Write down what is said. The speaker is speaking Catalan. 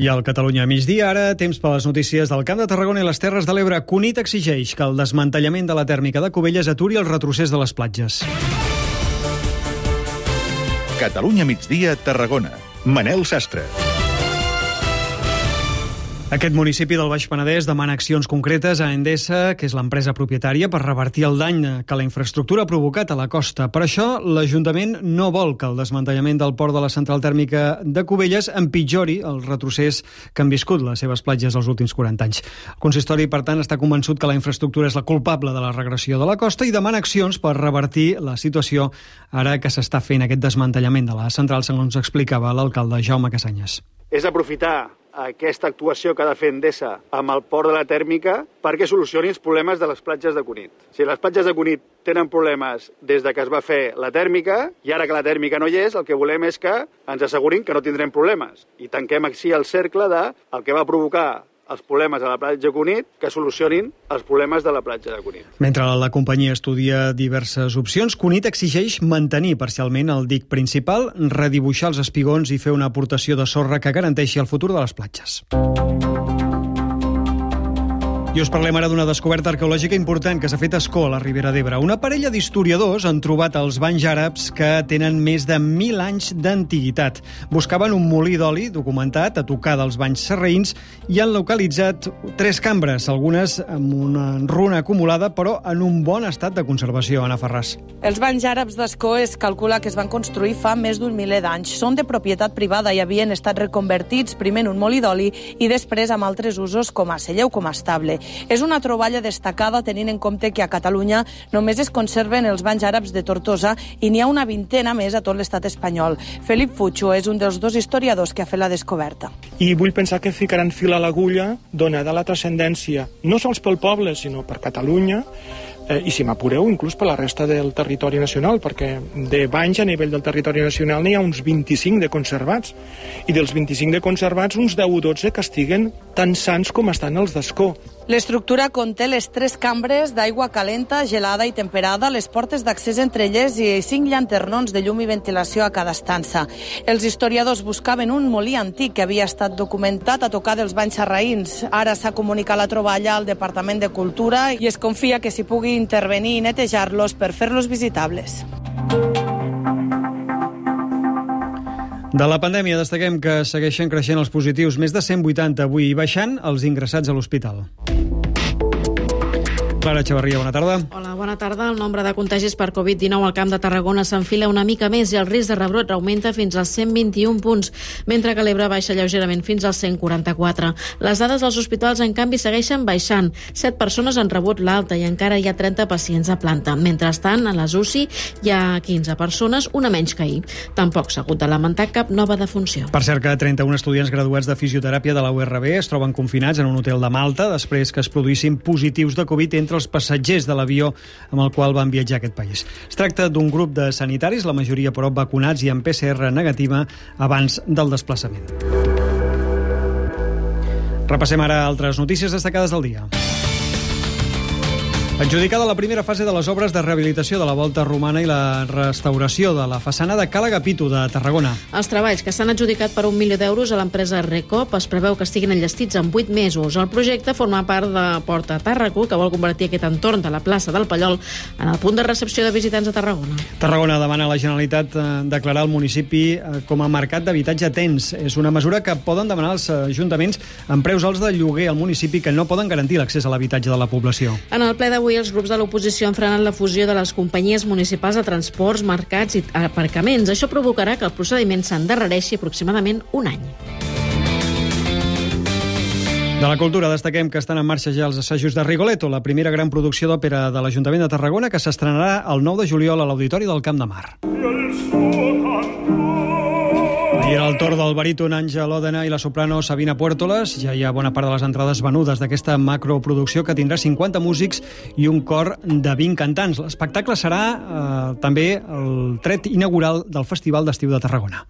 I al Catalunya migdia, ara, temps per les notícies del Camp de Tarragona i les Terres de l'Ebre. Cunit exigeix que el desmantellament de la tèrmica de Cubelles aturi el retrocés de les platges. Catalunya migdia, Tarragona. Manel Sastre. Aquest municipi del Baix Penedès demana accions concretes a Endesa, que és l'empresa propietària, per revertir el dany que la infraestructura ha provocat a la costa. Per això, l'Ajuntament no vol que el desmantellament del port de la central tèrmica de Cubelles empitjori el retrocés que han viscut les seves platges els últims 40 anys. El consistori, per tant, està convençut que la infraestructura és la culpable de la regressió de la costa i demana accions per revertir la situació ara que s'està fent aquest desmantellament de la central, segons explicava l'alcalde Jaume Casanyes. És aprofitar aquesta actuació que ha de fer Endesa amb el port de la tèrmica perquè solucioni els problemes de les platges de Cunit. Si les platges de Cunit tenen problemes des de que es va fer la tèrmica i ara que la tèrmica no hi és, el que volem és que ens assegurin que no tindrem problemes i tanquem així el cercle de el que va provocar els problemes a la platja de Cunit que solucionin els problemes de la platja de Cunit. Mentre la companyia estudia diverses opcions, Cunit exigeix mantenir parcialment el dic principal, redibuixar els espigons i fer una aportació de sorra que garanteixi el futur de les platges. I us parlem ara d'una descoberta arqueològica important que s'ha fet a Escó, a la Ribera d'Ebre. Una parella d'historiadors han trobat els banys àrabs que tenen més de mil anys d'antiguitat. Buscaven un molí d'oli documentat a tocar dels banys serraïns i han localitzat tres cambres, algunes amb una runa acumulada, però en un bon estat de conservació, Anna Ferràs. Els banys àrabs d'Escó es calcula que es van construir fa més d'un miler d'anys. Són de propietat privada i havien estat reconvertits primer en un molí d'oli i després amb altres usos com a celler o com a estable. És una troballa destacada tenint en compte que a Catalunya només es conserven els banys àrabs de Tortosa i n'hi ha una vintena més a tot l'estat espanyol. Felip Fucho és un dels dos historiadors que ha fet la descoberta. I vull pensar que ficaran fil a l'agulla donada la transcendència, no sols pel poble, sinó per Catalunya, eh, i si m'apureu, inclús per la resta del territori nacional, perquè de banys a nivell del territori nacional n'hi ha uns 25 de conservats, i dels 25 de conservats, uns 10 o 12 que estiguen tan sants com estan els d'escó. L'estructura conté les tres cambres d'aigua calenta, gelada i temperada, les portes d'accés entre elles i cinc llanternons de llum i ventilació a cada estança. Els historiadors buscaven un molí antic que havia estat documentat a tocar dels banys sarraïns. Ara s'ha comunicat la troballa al Departament de Cultura i es confia que s'hi pugui intervenir i netejar-los per fer-los visitables. De la pandèmia destaquem que segueixen creixent els positius, més de 180 avui, i baixant els ingressats a l'hospital. Clara Xavarria, bona tarda. Hola, bona tarda. El nombre de contagis per Covid-19 al Camp de Tarragona s'enfila una mica més i el risc de rebrot augmenta fins als 121 punts, mentre que l'Ebre baixa lleugerament fins als 144. Les dades dels hospitals, en canvi, segueixen baixant. 7 persones han rebut l'alta i encara hi ha 30 pacients a planta. Mentrestant, a les UCI hi ha 15 persones, una menys que ahir. Tampoc s'ha hagut de lamentar cap nova defunció. Per cert que 31 estudiants graduats de fisioteràpia de la URB es troben confinats en un hotel de Malta després que es produïssin positius de Covid entre els passatgers de l'avió amb el qual van viatjar a aquest país. Es tracta d'un grup de sanitaris, la majoria però vacunats i amb PCR negativa abans del desplaçament. Repassem ara altres notícies destacades del dia. Adjudicada la primera fase de les obres de rehabilitació de la volta romana i la restauració de la façana de Cala Gapito de Tarragona. Els treballs que s'han adjudicat per un milió d'euros a l'empresa Recop es preveu que estiguin enllestits en 8 mesos. El projecte forma part de Porta Tàrraco, que vol convertir aquest entorn de la plaça del Pallol en el punt de recepció de visitants a Tarragona. Tarragona demana a la Generalitat eh, declarar el municipi eh, com a mercat d'habitatge tens. És una mesura que poden demanar els ajuntaments amb preus alts de lloguer al municipi que no poden garantir l'accés a l'habitatge de la població. En el ple d'avui els grups de l'oposició han frenat la fusió de les companyies municipals de transports, mercats i aparcaments. Això provocarà que el procediment s'endarrereixi aproximadament un any. De la cultura destaquem que estan en marxa ja els assajos de Rigoletto, la primera gran producció d'òpera de l'Ajuntament de Tarragona que s'estrenarà el 9 de juliol a l'Auditori del Camp de Mar. I era el torn del baríton Àngel Òdena i la soprano Sabina Puertoles. Ja hi ha bona part de les entrades venudes d'aquesta macroproducció que tindrà 50 músics i un cor de 20 cantants. L'espectacle serà eh, també el tret inaugural del Festival d'Estiu de Tarragona.